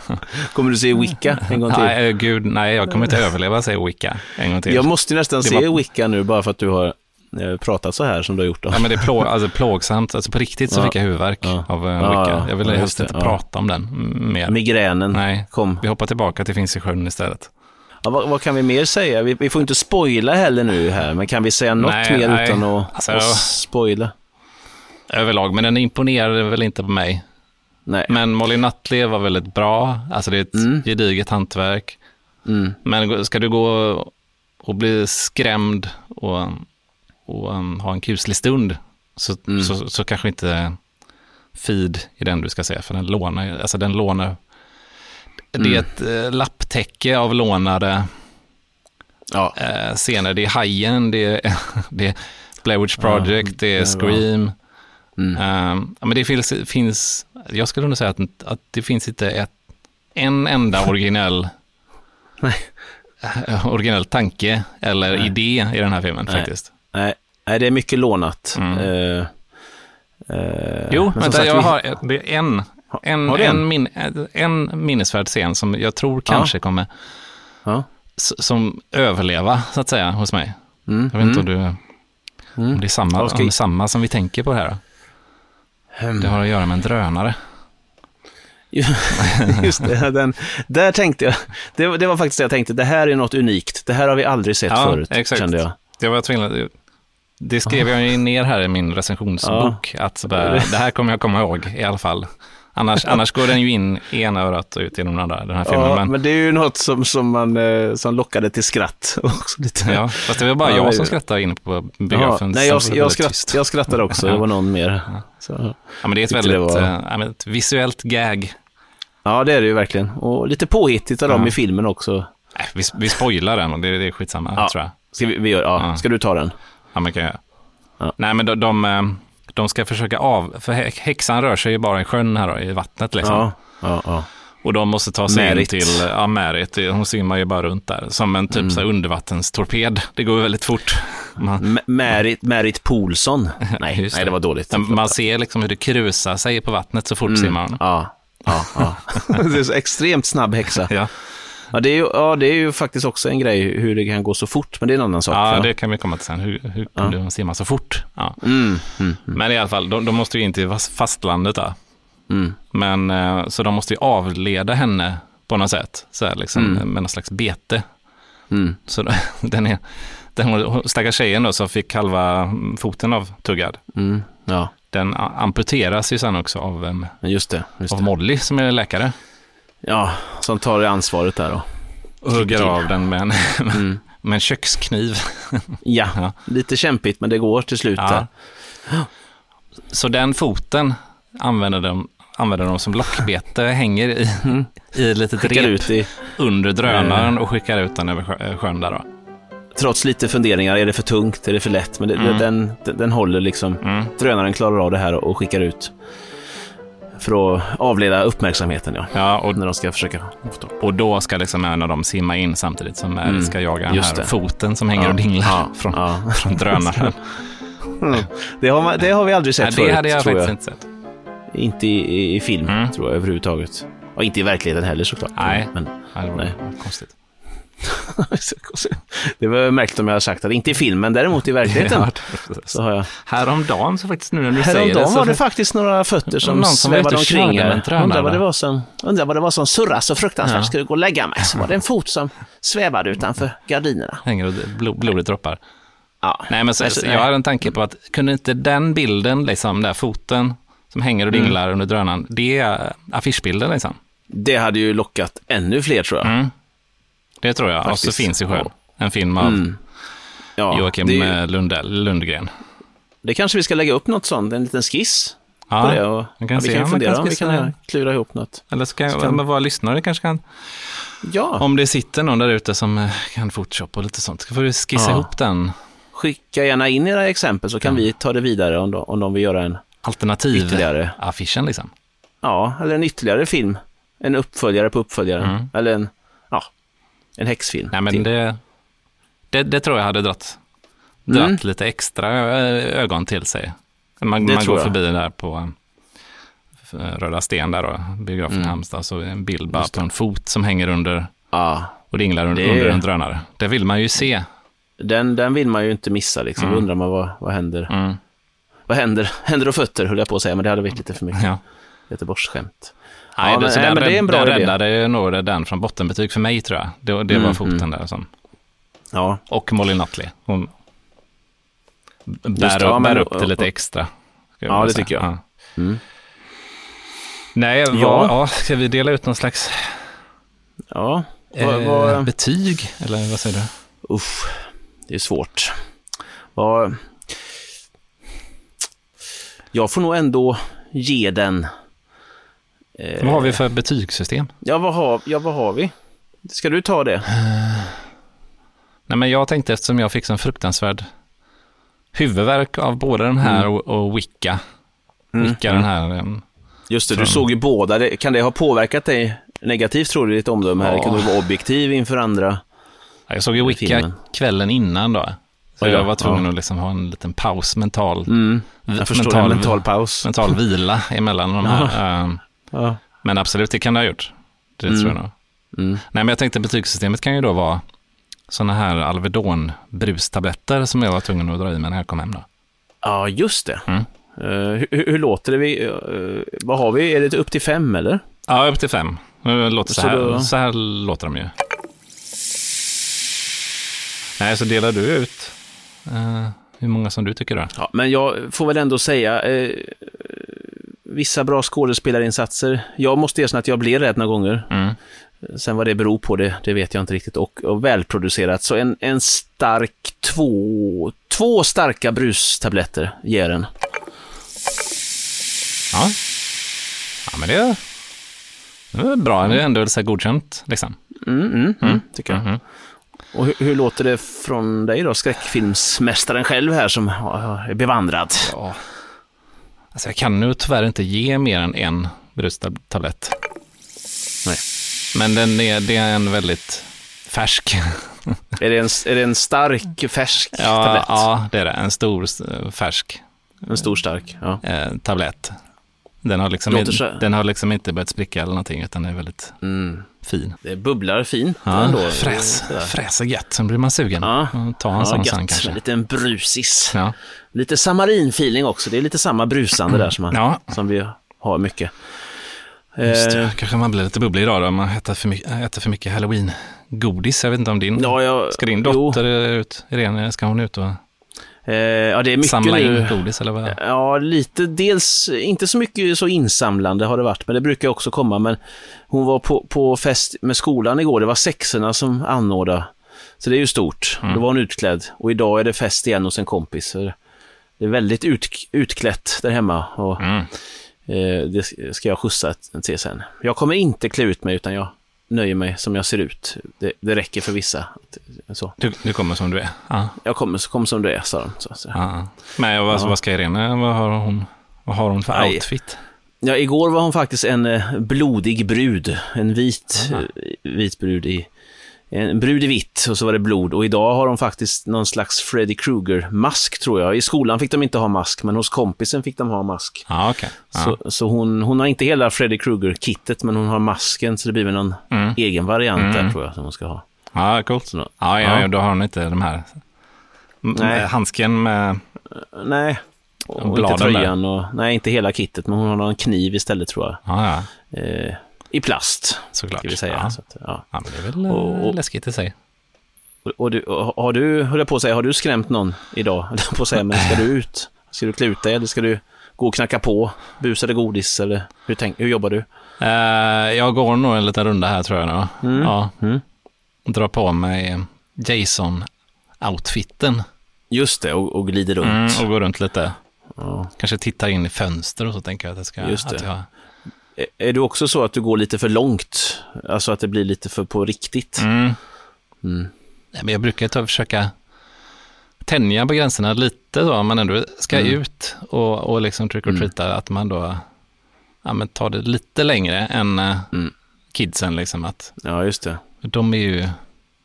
Kommer du se Wicca en gång till? Nej, eh, gud, nej, jag kommer inte överleva, säger Wicca en gång till. Jag måste nästan Det se var- Wicca nu bara för att du har pratat så här som du har gjort. Då. Ja, men det är plå, alltså, plågsamt. Alltså, på riktigt så Ja. fick jag huvudvärk Ja. av uh, Ja, Wicca. ja. Jag ville Ja, helst inte Ja. prata om den mer. Migränen Nej, kom. vi hoppar tillbaka till Finns i sjön istället. Ja, vad, vad kan vi mer säga? Vi, vi får inte spoila heller nu här, men kan vi säga något Nej, mer nej. utan att, Alltså, att spoila? Överlag, men den imponerade väl inte på mig. Nej. Men Molly Nutley var väldigt bra. Alltså det är ett Mm. gediget hantverk. Mm. Men ska du gå och bli skrämd och, och um, ha en kuslig stund så, Mm. så, så kanske inte feed är den du ska se, för den lånar alltså den lånar. Det Mm. är ett eh, lapptäcke av lånade Ja. eh, scener. Det är Hajen, det är, det är Blair Witch Project, det är det är. Scream. Mm. Ja, men det finns, finns, jag skulle nog säga att, att det finns inte ett, en enda originell, Nej. originell tanke eller Nej. idé i den här filmen Nej. faktiskt. Nej, nej, det är mycket lånat. Mm. Eh, eh, Jo, men vänta, sagt, jag vi- har det är en, en, har en, en? min, en minnesvärd scen som jag tror kanske kommer Ja. som överleva, så att säga, hos mig. Mm. Jag vet inte mm. om, du, Mm. om det är samma, Ja, om det är samma som vi tänker på här. Hmm. Det har att göra med en drönare. Just det, den, där tänkte jag, det, var- det var faktiskt det jag tänkte, det här är något unikt. Det här har vi aldrig sett Ja, förut, exakt. kände jag. Jag var tvungen, det skrev jag ju ner här i min recensionsbok, att så bara, det här kommer jag komma ihåg i alla fall. Annars, annars går den ju in i ena örat och ut genom det andra, den här filmen. Ja, men, men det är ju något som, som, man, eh, som lockade till skratt. Också lite. ja, fast det var bara Ja, jag som skrattade inne på biografen. nej, jag, jag, skratt, jag skrattade också, Ja. det var någon mer. Så. Ja, men det är ett väldigt det var- ja, men ett visuellt gag. Ja, det är det ju verkligen. Och lite påhittigt av dem Ja. i filmen också. Nej, vi, vi spoilar den och det, det är skitsamma, Ja. tror jag. Ska, vi, vi gör, ja. Ja. Ska du ta den? Ja, man kan göra. Ja. Nej, men de, de, eh, de ska försöka av... För hä- häxan rör sig ju bara i sjön här då, i vattnet liksom. Ja, ja. Och de måste ta sig Märit. in till... Ja, Märit. Hon simmar ju bara runt där. Som en typ Mm. så här undervattenstorped. Det går väldigt fort. Man, M- Märit, Märit Paulsson. Nej, Just nej, det. det var dåligt. man ser liksom hur det krusar sig på vattnet så fort simmar hon. Ja, Ja, ja. det är så extremt snabb häxa. Ja, Ja det, är ju, ja, det är ju faktiskt också en grej hur det kan gå så fort, men det är en annan sak. ja det kan vi komma till sen. Hur, hur kunde hon simma så fort? Ja. Mm, mm, mm, Men i alla fall, de, de måste ju in till fast- fastlandet där. mm. Men, eh, så de måste ju avleda henne på något sätt, så här, liksom, Mm. med någon slags bete. Mm. Så då- den är, den stackars tjejen då, som fick halva foten av tuggad, Mm. Ja, den amputeras ju sen också av, just det. Just av. Molly som är läkare. Ja, som tar ansvaret där då. Och hugger till. av den med en, Mm. med en kökskniv. Ja, Ja. lite kämpigt, men det går till slut. Ja. Så den foten använder de, använder de som lockbete, hänger i, i ett litet Mm. Skickar rep ut i, under drönaren och skickar ut den över sjö- sjön där då. trots lite funderingar, är det för tungt, är det för lätt? Men det, Mm. den, den, den håller liksom. Mm. Drönaren klarar av det här och skickar ut. För att avleda uppmärksamheten, ja. Ja, och, När de ska försöka och då ska liksom en av dem simma in samtidigt som Mary Mm, ska jaga den här det. foten som hänger Ja, och dinglar ja, från, ja. från drönaren. Det, har man, det har vi aldrig sett Nej, förut, det hade jag faktiskt jag. inte sett. Inte i, i, i film, Mm. tror jag överhuvudtaget. Och inte i verkligheten heller såklart. Nej. Men, det var Nej. konstigt. det var märkligt om jag hade sagt att inte i filmen, däremot i verkligheten. Ja, så har jag. Häromdagen så faktiskt nu när du säger det Häromdagen var det faktiskt några fötter som Någon som svävade omkring Undrar vad det va? var som, undrar vad det var som surrade så fruktansvärt. Ja. Skulle gå och lägga mig. Så var det en fot som svävade utanför gardinerna. hänger och blod, blodet droppar. Ja. Nej, men så, Alltså, jag hade en tanke på att kunde inte den bilden, liksom, där foten som hänger och Mm. dinglar under drönaren, det är affischbilden liksom. Det hade ju lockat ännu fler tror jag. Mm. Det tror jag. Faktiskt. Och så finns själv Ja. en film av Mm. Ja, Joakim det, eh, Lundell, Lundgren. det kanske vi ska lägga upp något sånt, en liten skiss på Ja, det. Och, man kan ja, vi kan fundera kan om vi kan klura ihop något. eller Så kan- men våra lyssnare kanske kan, Ja, om det sitter någon där ute som eh, kan Photoshop och lite sånt, så får vi skissa Ja. ihop den skicka gärna in era exempel så kan vi ta det vidare om de, om de vill göra en alternativ ytterligare, affischen liksom. ja, eller en ytterligare film. En uppföljare på uppföljaren. Mm. Eller en, en häxfilm. Nej, men det, det, det tror jag hade dratt, dratt Mm. lite extra eh, ögon till sig. Man, Det man går jag. förbi där på eh, Röda Sten där då, biografen i Mm. Halmstad, så en bild bara på en fot som hänger under Ja, och dinglar under, Det- under en drönare. Det vill man ju se. den, den vill man ju inte missa liksom. Då Mm. undrar man vad, vad händer. Mm. Vad händer? Händer och fötter höll jag på att säga, men det hade varit lite för mycket Ja. Göteborgsskämt. Nej, men- det, så nej, den, men det är en bra den idé. räddade nog den från bottenbetyg för mig tror jag. Det, det var Mm, foten mm. där som. Ja, Och Molly Nutley. Hon bär, det, upp, ja, bär upp det lite extra. Ja, det säga. tycker jag. Ja. Mm. Nej, vad, Ja. ja. ska vi dela ut någon slags ja. Vad, eh, vad, betyg? Eller vad säger du? usch, det är svårt. Vad, jag får nog ändå ge den... Eh, Vad har vi för betygssystem? Ja, vad har, ja, vad har vi? Ska du ta det? Nej, men jag tänkte eftersom jag fick sån fruktansvärd huvudvärk av både den här Mm. och, och Wicca. Wicca, den här. em, Just det, du såg ju båda. Det- Kan det ha påverkat dig negativt tror du ditt omdöme här? Ja. Kan du vara objektiv inför andra? Ja, Jag såg ju Wicca filmen. kvällen innan då. Så Oj jag var tvungen ja. att liksom ha en liten paus, mental, Mm, mental, en mental paus. mental vila emellan de här. Ehm, Ja. Men absolut, det kan det ha gjort. Det Mm. tror jag nog. Mm. Nej, men jag tänkte betygssystemet kan ju då vara sådana här Alvedon-brustabletter som jag var tvungen att dra i mig när jag kom hem då. ja, just det. Mm. Eh, hur, hur låter det? Vi, eh, vad har vi? Är det upp till fem eller? Ja, upp till fem. Det låter så, Så här, då- så här låter de ju. Nej, så delar du ut eh, hur många som du tycker då? Ja, men jag får väl ändå säga, eh, vissa bra skådespelarinsatser. Jag måste erkänna att jag blev rädd några gånger. Mm. Sen vad det beror på, det, det vet jag inte riktigt. Och, och välproducerat, så en, en stark två, två starka brustabletter ger den. Ja. ja, men det det är bra. Det är ändå så här godkänt liksom. Mm, mm, mm, tycker jag. Mhm. Och hur, hur låter det från dig då, skräckfilmsmästaren själv här som är bevandrad? Ja. Alltså jag kan nu tyvärr inte ge mer än en brustablett. Nej. Men den är, det är en väldigt färsk. Är det en, är det en stark, färsk Ja, tablett? ja, det är det. En stor färsk En stor, stark. Ja. eh, tablett. Den har, liksom, den har liksom inte börjat spricka eller någonting, utan den är väldigt Mm. fin. Det bubblar fint Ja, ändå. fräs, fräser gött, sen blir man sugen. Ja. Ta en Ja, sån gött. sen kanske. Lite en brusis. Ja. Lite samarin-feeling också. Det är lite samma brusande där som, man, Ja. som vi har mycket. Just det. Eh, Kanske man blir lite bubblig idag då, om man äter för mycket, äter för mycket halloween-godis. Jag vet inte om din... Ja, jag, Ska din jo. dotter ut, Irene, ska hon ut och ja, det är mycket samla in nu. godis eller vad? Ja, lite. Dels, inte så mycket så insamlande har det varit, men det brukar också komma. Men hon var på, på fest med skolan igår. Det var sexorna som anordnade. Så det är ju stort. Mm. Då var hon utklädd. Och idag är det fest igen hos en kompis. Så det är väldigt ut, utklätt där hemma. Och, Mm. eh, det ska jag skjutsa till sen. Jag kommer inte klä ut mig, utan jag nöjer mig som jag ser ut. Det, det räcker för vissa. Så. Du, du kommer som du är? Ja. Jag kommer, kom som du är, sa de. Så, så. ja. Men vad, Ja. vad ska Irene, vad har hon, vad har hon för Nej. outfit? Ja, igår var hon faktiskt en eh, blodig brud. En vit, Aha. eh, vit brud i... En brud i vitt och så var det blod. Och idag har hon faktiskt någon slags Freddy Krueger-mask tror jag. I skolan fick de inte ha mask, men hos kompisen fick de ha mask. Ja, okej. Ja. Så, så hon, hon har inte hela Freddy Krueger-kittet, men hon har masken, så det blir väl någon Mm. egen variant där Mm. tror jag som hon ska ha. ja, coolt. Så, Ja, ja, Ja. då har hon inte de här Nej. handsken med... nej, och, och inte tröjan och... Nej, inte hela kittet, men hon har någon kniv istället tror jag. Ja, ja, Eh, I plast, såklart. ska vi säga. Ja. Så att, ja. ja, men det är väl eh, Och- och- läskigt i sig. Och, och du, och har du, höll jag på att säga, har du skrämt någon idag? På att säga, men ska du ut? Ska du klä ut dig eller ska du gå och knacka på? Bus eller godis eller hur, tänk, hur jobbar du? Eh, jag går nog en liten runda här tror jag nu. Mm. Ja, Mm. drar på mig Jason-outfiten Just det, och, och glider runt. mm, och går runt lite. Ja. Kanske tittar in i fönster och så tänker jag att jag ska... Just det. Att jag, Är- Är du också så att du går lite för långt? Alltså att det blir lite för på riktigt? mm. Mm. Nej, men jag brukar ta, försöka tänja på gränserna lite då, om man ändå ska Mm. ut och, och liksom trick or treata, att man då ja, men tar det lite längre än eh, Mm. kidsen. Liksom, att Ja, just det. de är ju,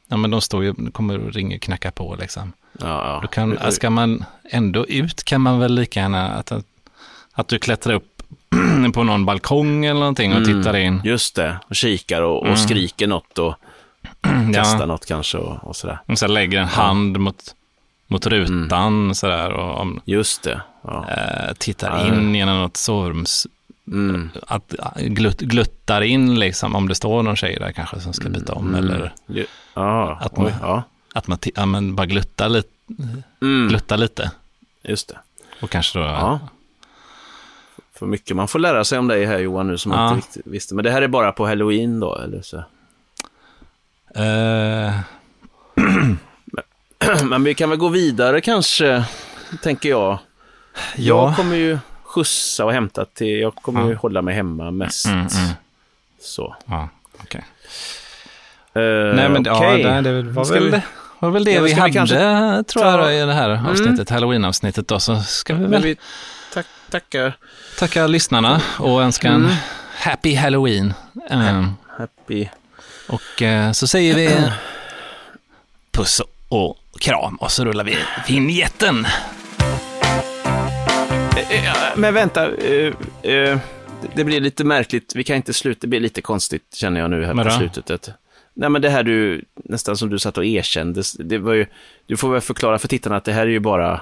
ja men de står ju, kommer och ringer och knackar på liksom. Ja, ja. Då kan, ska man ändå ut kan man väl lika gärna att, att du klättrar upp på någon balkong eller någonting och Mm. tittar in. Just det, och kikar och, och Mm. skriker något och kastar Ja, något kanske och, och sådär. och så lägger en hand mot, mot rutan sådär och om, Just det. Ja. eh, tittar Ja. in genom något sovrums, Mm. att glut, gluttar in liksom om det står någon tjej där kanske som ska byta om eller Ju- Ja, Att oj, man- ja. att man, ja, men bara gluttar lite, Mm. gluttar lite Just det. och kanske då, Ja. För mycket man får lära sig om dig här Johan nu som Ja. inte riktigt visste. Men det här är bara på halloween då, eller så? eh, Men vi kan väl gå vidare kanske, tänker jag. Jag ja, kommer ju skjutsa och hämta till, jag kommer Ja. ju hålla mig hemma mest. Mm, mm. Så. ja, okej. Eh, Nej men okej. ja, det var väl, vi- det var väl det Ja, vi ska vi hade, kanske tror jag, i det här avsnittet, halloween-avsnittet då, så ska vi väl vi tack, tackar. tacka lyssnarna och önska en Mm. happy halloween. Eh, Happy. och eh, så säger vi puss och kram och så rullar vi vinjetten. Men vänta, eh, det blir lite märkligt. Vi kan inte sluta, det blir lite konstigt känner jag nu här på slutet. Nej men det här du, nästan som du satt och erkände, det var ju, du får väl förklara för tittarna att det här är ju bara,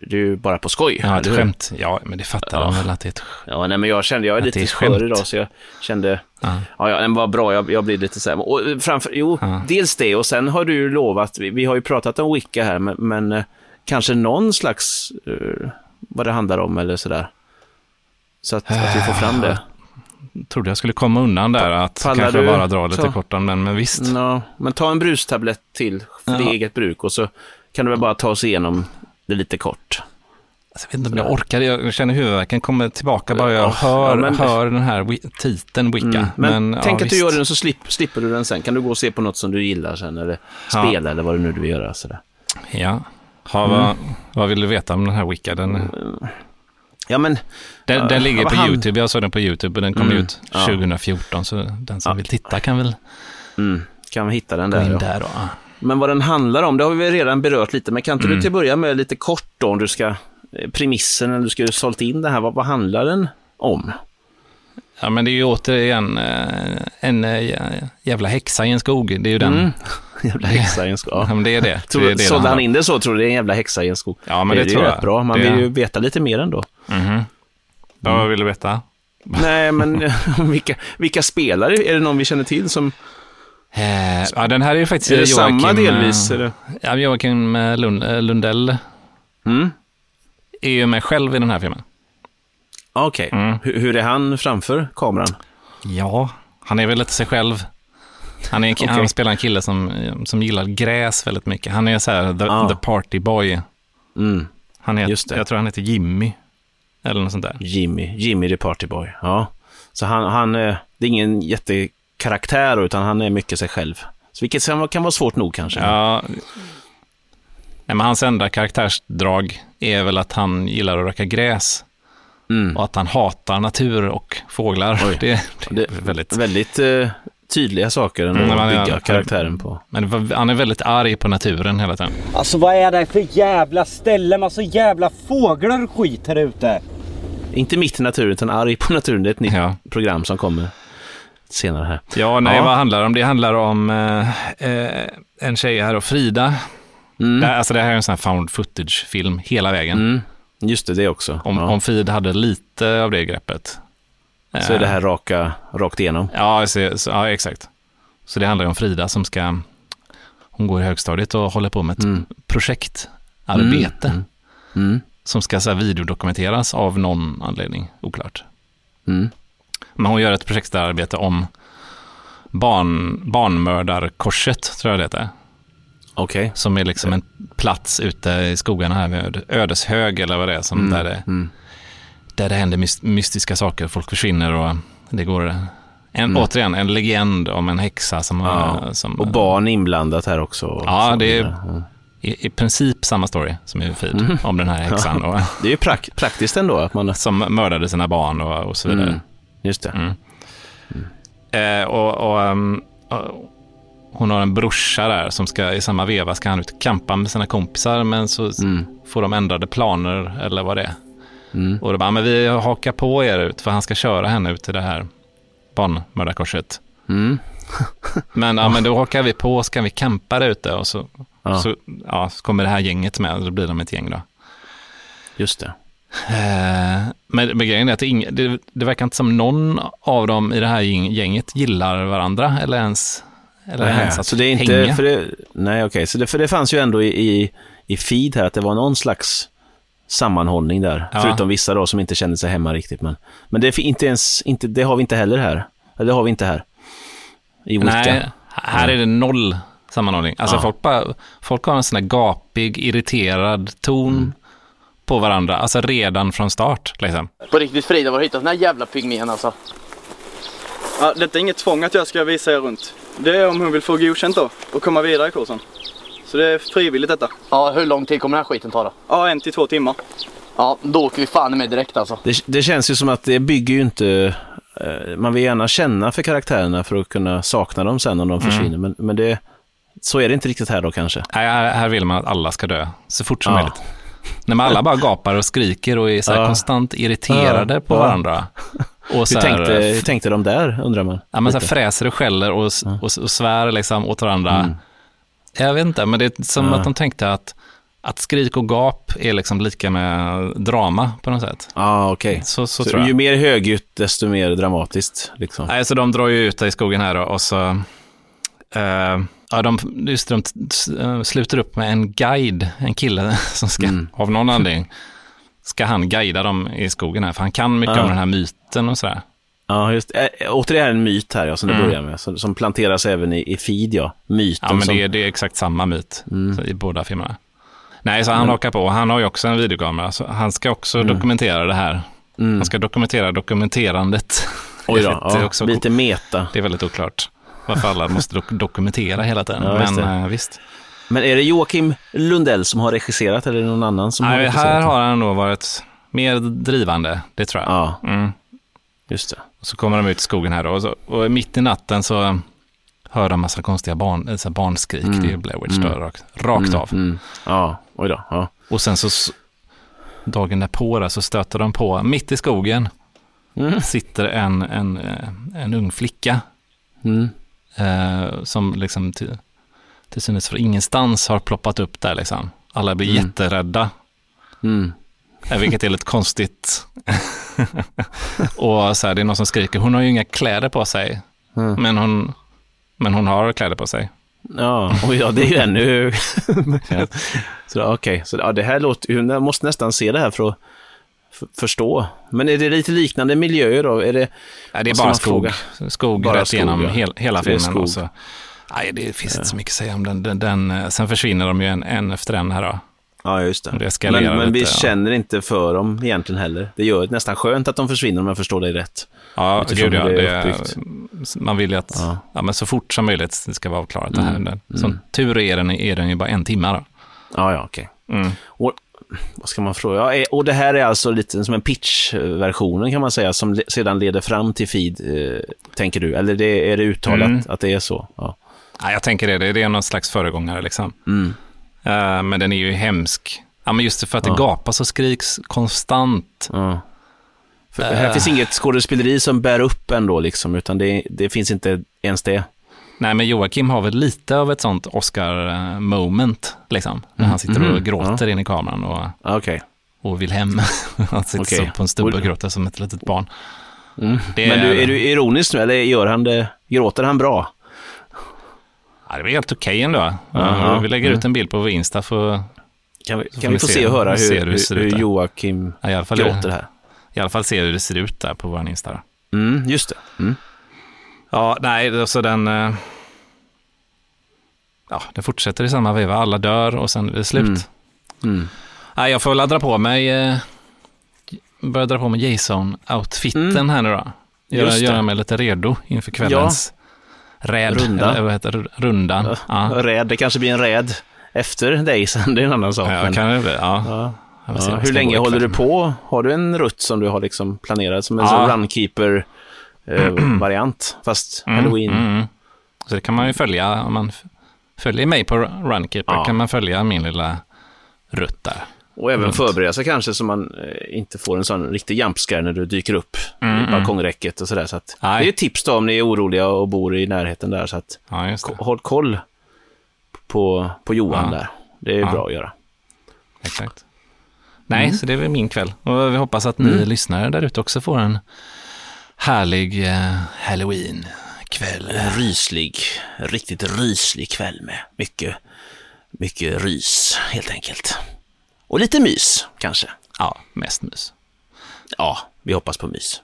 det är ju bara på skoj. Ja, ett skämt. Ja, men det fattar Ja. de väl att det är ett Ja, nej men jag kände, jag är lite är skör skämt. idag så jag kände, ja. ja, ja den var bra, jag, jag blir lite så här, och eh, framför, jo, Ja. dels det och sen har du ju lovat, vi, vi har ju pratat om Wicca här, men, men eh, kanske någon slags, eh, vad det handlar om eller sådär. Så att, att vi får fram det. Trodde jag skulle komma undan där, att Pallar kanske du bara dra lite ta- kort om den, men visst. Ja, men ta en brustablett till för Ja. eget bruk och så kan du väl bara ta oss igenom det lite kort. Alltså, jag vet inte om jag orkar, jag känner huvudvärken kommer tillbaka bara jag Ja, hör, ja, men- hör den här titeln Wicca. Mm. Men, ja, tänk att du gör den så slip, slipper du den sen. Kan du gå och se på något som du gillar sen eller Ja. spela eller vad du nu vill göra. Sådär. Ja. Ha, Mm. vad, vad vill du veta om den här Wicca? Den, Ja, men den, Ja, den ligger på han- YouTube, jag såg den på YouTube och den kom Mm, ut ja. 2014, så den som Ja. vill titta kan väl mm, kan vi hitta den där. Ja. där. Då. Men vad den handlar om, det har vi redan berört lite. Men kan inte Mm. du till att börja med lite kort då, om du ska, eh, premissen, eller du ska sålt in det här, vad, vad handlar den om? Ja, men det är ju återigen eh, en eh, jävla häxa i en skog. Det är ju den. Mm. Jävla häxa i en skog. Ja, men det är det. Det, är det sålde han in det så? Tror du det är en jävla häxa i en skog? Ja, men det, är tror jag. rätt bra. Man det, vill ju veta lite mer ändå. Mhm. Ja, vad vill du veta? Nej, men vilka, vilka spelare? Är det någon vi känner till som... Eh, ja, den här är ju faktiskt Är det Joakim, samma eh, delvis? Eller? Ja, Joakim eh, Lund, eh, Lundell Mm. är ju med själv i den här filmen. Okej. Mm. Hur, hur är han framför kameran? Ja, han är väl lite sig själv. Han, är, Okej. han spelar en kille som, som gillar gräs väldigt mycket. Han är så här, the, Ah. the party boy. Mm. Han är, Just det. Jag tror han heter Jimmy. Eller något sånt där. Jimmy, Jimmy the Party Boy. Ja. Så han, han, det är ingen jättekaraktär utan han är mycket sig själv. Så vilket kan vara- svårt nog kanske. Ja, nej, men hans enda karaktärsdrag är väl att han gillar att röka gräs Mm. och att han hatar natur och fåglar. Det, det Det- är väldigt... Väldigt eh, tydliga saker ändå Mm, att bygga ja, karaktären på. Men han är väldigt arg på naturen hela tiden. Alltså vad är det för jävla ställe? Massa jävla fåglar och skit här ute. Inte mitt i naturen utan arg på naturen. Det är ett nytt Ja. program som kommer senare här. Ja, nej, Ja. vad handlar det om? Det handlar om eh, eh, en tjej här och Frida. Mm. Det, alltså det här är en sån här found footage-film hela vägen. Mm. Just det, det också. Om, ja. om Frid hade lite av det greppet. Så är det Eh, här raka, rakt igenom. Ja, så, så, ja, exakt. Så det handlar om Frida som ska, hon går i högstadiet och håller på med ett Mm. projektarbete Mm, Mm. som ska så här, videodokumenteras av någon anledning, oklart. Mm. Men hon gör ett projektarbete om barn, barnmördarkorset, tror jag det heter. Okej. Som är liksom en plats ute i skogarna här med Ödeshög eller vad det är, som Mm, där, det, mm. där det händer mys- mystiska saker, folk försvinner och det går, en, Mm. återigen, en legend om en häxa som... Ja. som Och barn inblandat här också. Ja, det är-. Ja. i, I princip samma story som i Feed, Mm. om den här häxan och, Det är ju prak- praktiskt ändå att man... som mördade sina barn och, och så vidare. Mm. Just det. Mm. Eh, och, och, ehm, och hon har en brorsa där som ska i samma veva ska han ut och campa med sina kompisar men så Mm. får de ändrade planer eller vad det är. Mm. Och då bara, men vi hakar på er ut för han ska köra henne ut till det här barnmördarkorset. Mm. Men, ja, men då hakar vi på, ska vi campa där ute och så, Ja. så, ja, så kommer det här gänget med och då blir de ett gäng då. Just det. Eh, men, men grejen är att det, det, det verkar inte som någon av dem i det här gäng- gänget gillar varandra eller ens, eller Nej, ens att så det är inte, hänga. för det, nej okej, så det, för det fanns ju ändå i, i, i feed här att det var någon slags sammanhållning där. Ja. Förutom vissa då som inte kände sig hemma riktigt. Men, men det, är inte ens, inte, det har vi inte heller här. Eller det har vi inte här. I Wicca. Nej, här är det noll sammanhållning. Alltså Ja. folk, bara, folk har en sån här gapig, irriterad ton Mm. På varandra, alltså redan från start. Liksom. På riktigt Frida, var har du hittat den här jävla pygmén alltså? Ja, detta är inget tvång att jag ska visa er runt. Det är om hon vill få godkänt då och komma vidare i kursen. Så det är frivilligt detta. Ja, hur lång tid kommer den här skiten ta då? Ja, en till två timmar. Ja, då åker vi fan med direkt alltså. Det, det känns ju som att det bygger ju inte... eh, Man vill gärna känna för karaktärerna för att kunna sakna dem sen om de Mm. försvinner. Men, men det, så är det inte riktigt här då kanske. Nej, här, här vill man att alla ska dö så fort som Ja. möjligt. När man alla bara gapar och skriker och är så Ja. konstant irriterade Ja. på varandra. Och så Hur här, tänkte, hur tänkte de där, undrar man? Ja, men så här fräser och skäller och, och, och svär liksom åt varandra. Mm. Jag vet inte, men det är som att de tänkte att, att skrik och gap är liksom lika med drama på något sätt. Ja, ah, okej. Så, så, Så tror jag. ju mer högljutt, desto mer dramatiskt. Liksom. Nej, så de drar ju ut i skogen här och så... eh, ja, de, just de eh, sluter upp med en guide, en kille som ska, Mm. av någon anledning, ska han guida dem i skogen här, för han kan mycket Ja. om den här myten och sådär. Ja, just äh, Återigen en myt här, ja, som det Mm. börjar med. Som, som planteras även i, i feed, ja. Myten Ja, men som... det, är, det är exakt samma myt Mm. så, i båda filmerna. Nej, så han hakar på. Han har ju också en videokamera, så han ska också Mm. dokumentera det här. Mm. Han ska dokumentera dokumenterandet. Oj då, ja, lite meta. Det är väldigt oklart varför alla måste dok- dokumentera hela tiden. Ja, men det. eh, visst. Men är det Joakim Lundell som har regisserat eller är det någon annan som har Nej, regisserat? här har han nog varit mer drivande, det tror jag. Ja, Mm. just det. Och så kommer de ut i skogen här då, och, så, och mitt i natten så hör de massa konstiga barn, äh, så barnskrik. Mm. Det är Blair Witch Mm. rakt, rakt Mm, av. Mm. Ja, oj då. Ja. Och sen så dagen därpå så stöter de på, mitt i skogen, Mm. sitter en, en, eh, en ung flicka Mm. Eh, som liksom till, till synes för ingenstans har ploppat upp där liksom. Alla blir Mm. jätterädda, Mm. eh, vilket är lite konstigt. och så här, det är någon som skriker, hon har ju inga kläder på sig, Mm. men, hon, men hon har kläder på sig. Ja, och ja, det är ju ännu... så okej, så ja, det här låter ju... Jag måste nästan se det här för att förstå. Men är det lite liknande miljöer då? Är det... Nej, det är bara skog, fråga? skog Bara rätt skog, igenom ja. hel, hela det filmen. Skog. så, nej, det finns inte så mycket att säga om den. den, den eh, sen försvinner de ju en, en efter en här då. Ja, just det. Det men men vi ja. känner inte för dem egentligen heller. Det gör nästan skönt att de försvinner om jag förstår dig rätt. Ja, Utifrån gud ja. det Det är man vill ju att, ja. Ja. men så fort som möjligt det ska vara avklarat det här. Mm, Som tur är den, är den ju bara en timme då. Ja, ja, okej. Mm. Och, vad ska man fråga? Ja, är- och det här är alltså lite som en pitch-versionen kan man säga, som sedan leder fram till feed, eh, tänker du? Eller det, är det uttalat Mm. att det är så? Ja. Ja, jag tänker det, det, det är någon slags föregångare liksom. Mm. Eh, men den är ju hemsk. Ja, men just för att det Ja. gapas och skriks konstant. Ja. För här Äh. finns inget skådespeleri som bär upp ändå, liksom, utan det, det finns inte ens det. Nej, men Joakim har väl lite av ett sånt Oscar-moment, liksom. När han sitter och Mhm, gråter in i kameran och, Ja, Okej. och vill hem. han sitter Okej. så på en stubbe och gråter som ett litet barn. Mm. Det Men är- du, är du ironisk nu, eller gör han det, gråter han bra? Ja, det var helt okej ändå. Ja, vi lägger mm. ut en bild på vår Insta för Kan vi, kan vi få se och höra hur, hur hur. Joakim ja, i, alla fall, gråter här? i alla fall se hur det ser ut där på vår Insta. Mm, just det. Mm. Ja, nej, så den... eh, Ja, den fortsätter i samma veva. Alla dör och sen är det slut. Mm. Mm. Nej, jag får väl dra på mig... eh, Börja dra på mig Jason-outfiten Mm. här nu då. Göra, göra mig lite redo inför kvällens räd. Runda. Eller vad heter det? Rundan. Ja, Räd, det kanske blir en räd efter dig sen, det är en annan sak. ja, men- kan det bli. Ja. Ja. Ja, hur länge håller du på? Har du en rutt som du har liksom planerat som en Ja. Sån runkeeper-variant, fast Mm, halloween? mm, mm. Så det kan man ju följa, om man följer mig på Runkeeper Ja. kan man följa min lilla rutt där. Och även Runt. förbereda sig kanske så man eh, inte får en sån riktig jumpscare när du dyker upp Mm, i mm. balkongräcket och sådär. Så att, det är ett tips då om ni är oroliga och bor i närheten där. Så att Ja, håll koll på, på Johan Ja. där. Det är bra att göra. Exakt. Nej, Mm. så det är väl min kväll. Och vi hoppas att ni lyssnare där ute också får en härlig eh, halloween-kväll. En ryslig, riktigt ryslig kväll med mycket, mycket rys helt enkelt. Och lite mys kanske. Ja, mest mys. Ja, vi hoppas på mys.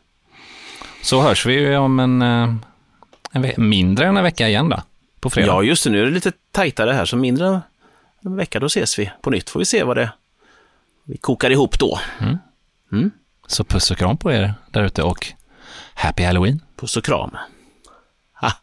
Så hörs vi ju om en, eh, en mindre än en vecka igen då, på fredag. Ja, just det. Nu är det lite tajtare här, så mindre än en vecka, då ses vi på nytt. Får vi se vad det vi kokar ihop då. Så puss och kram på er där ute och Happy Halloween! Puss och kram!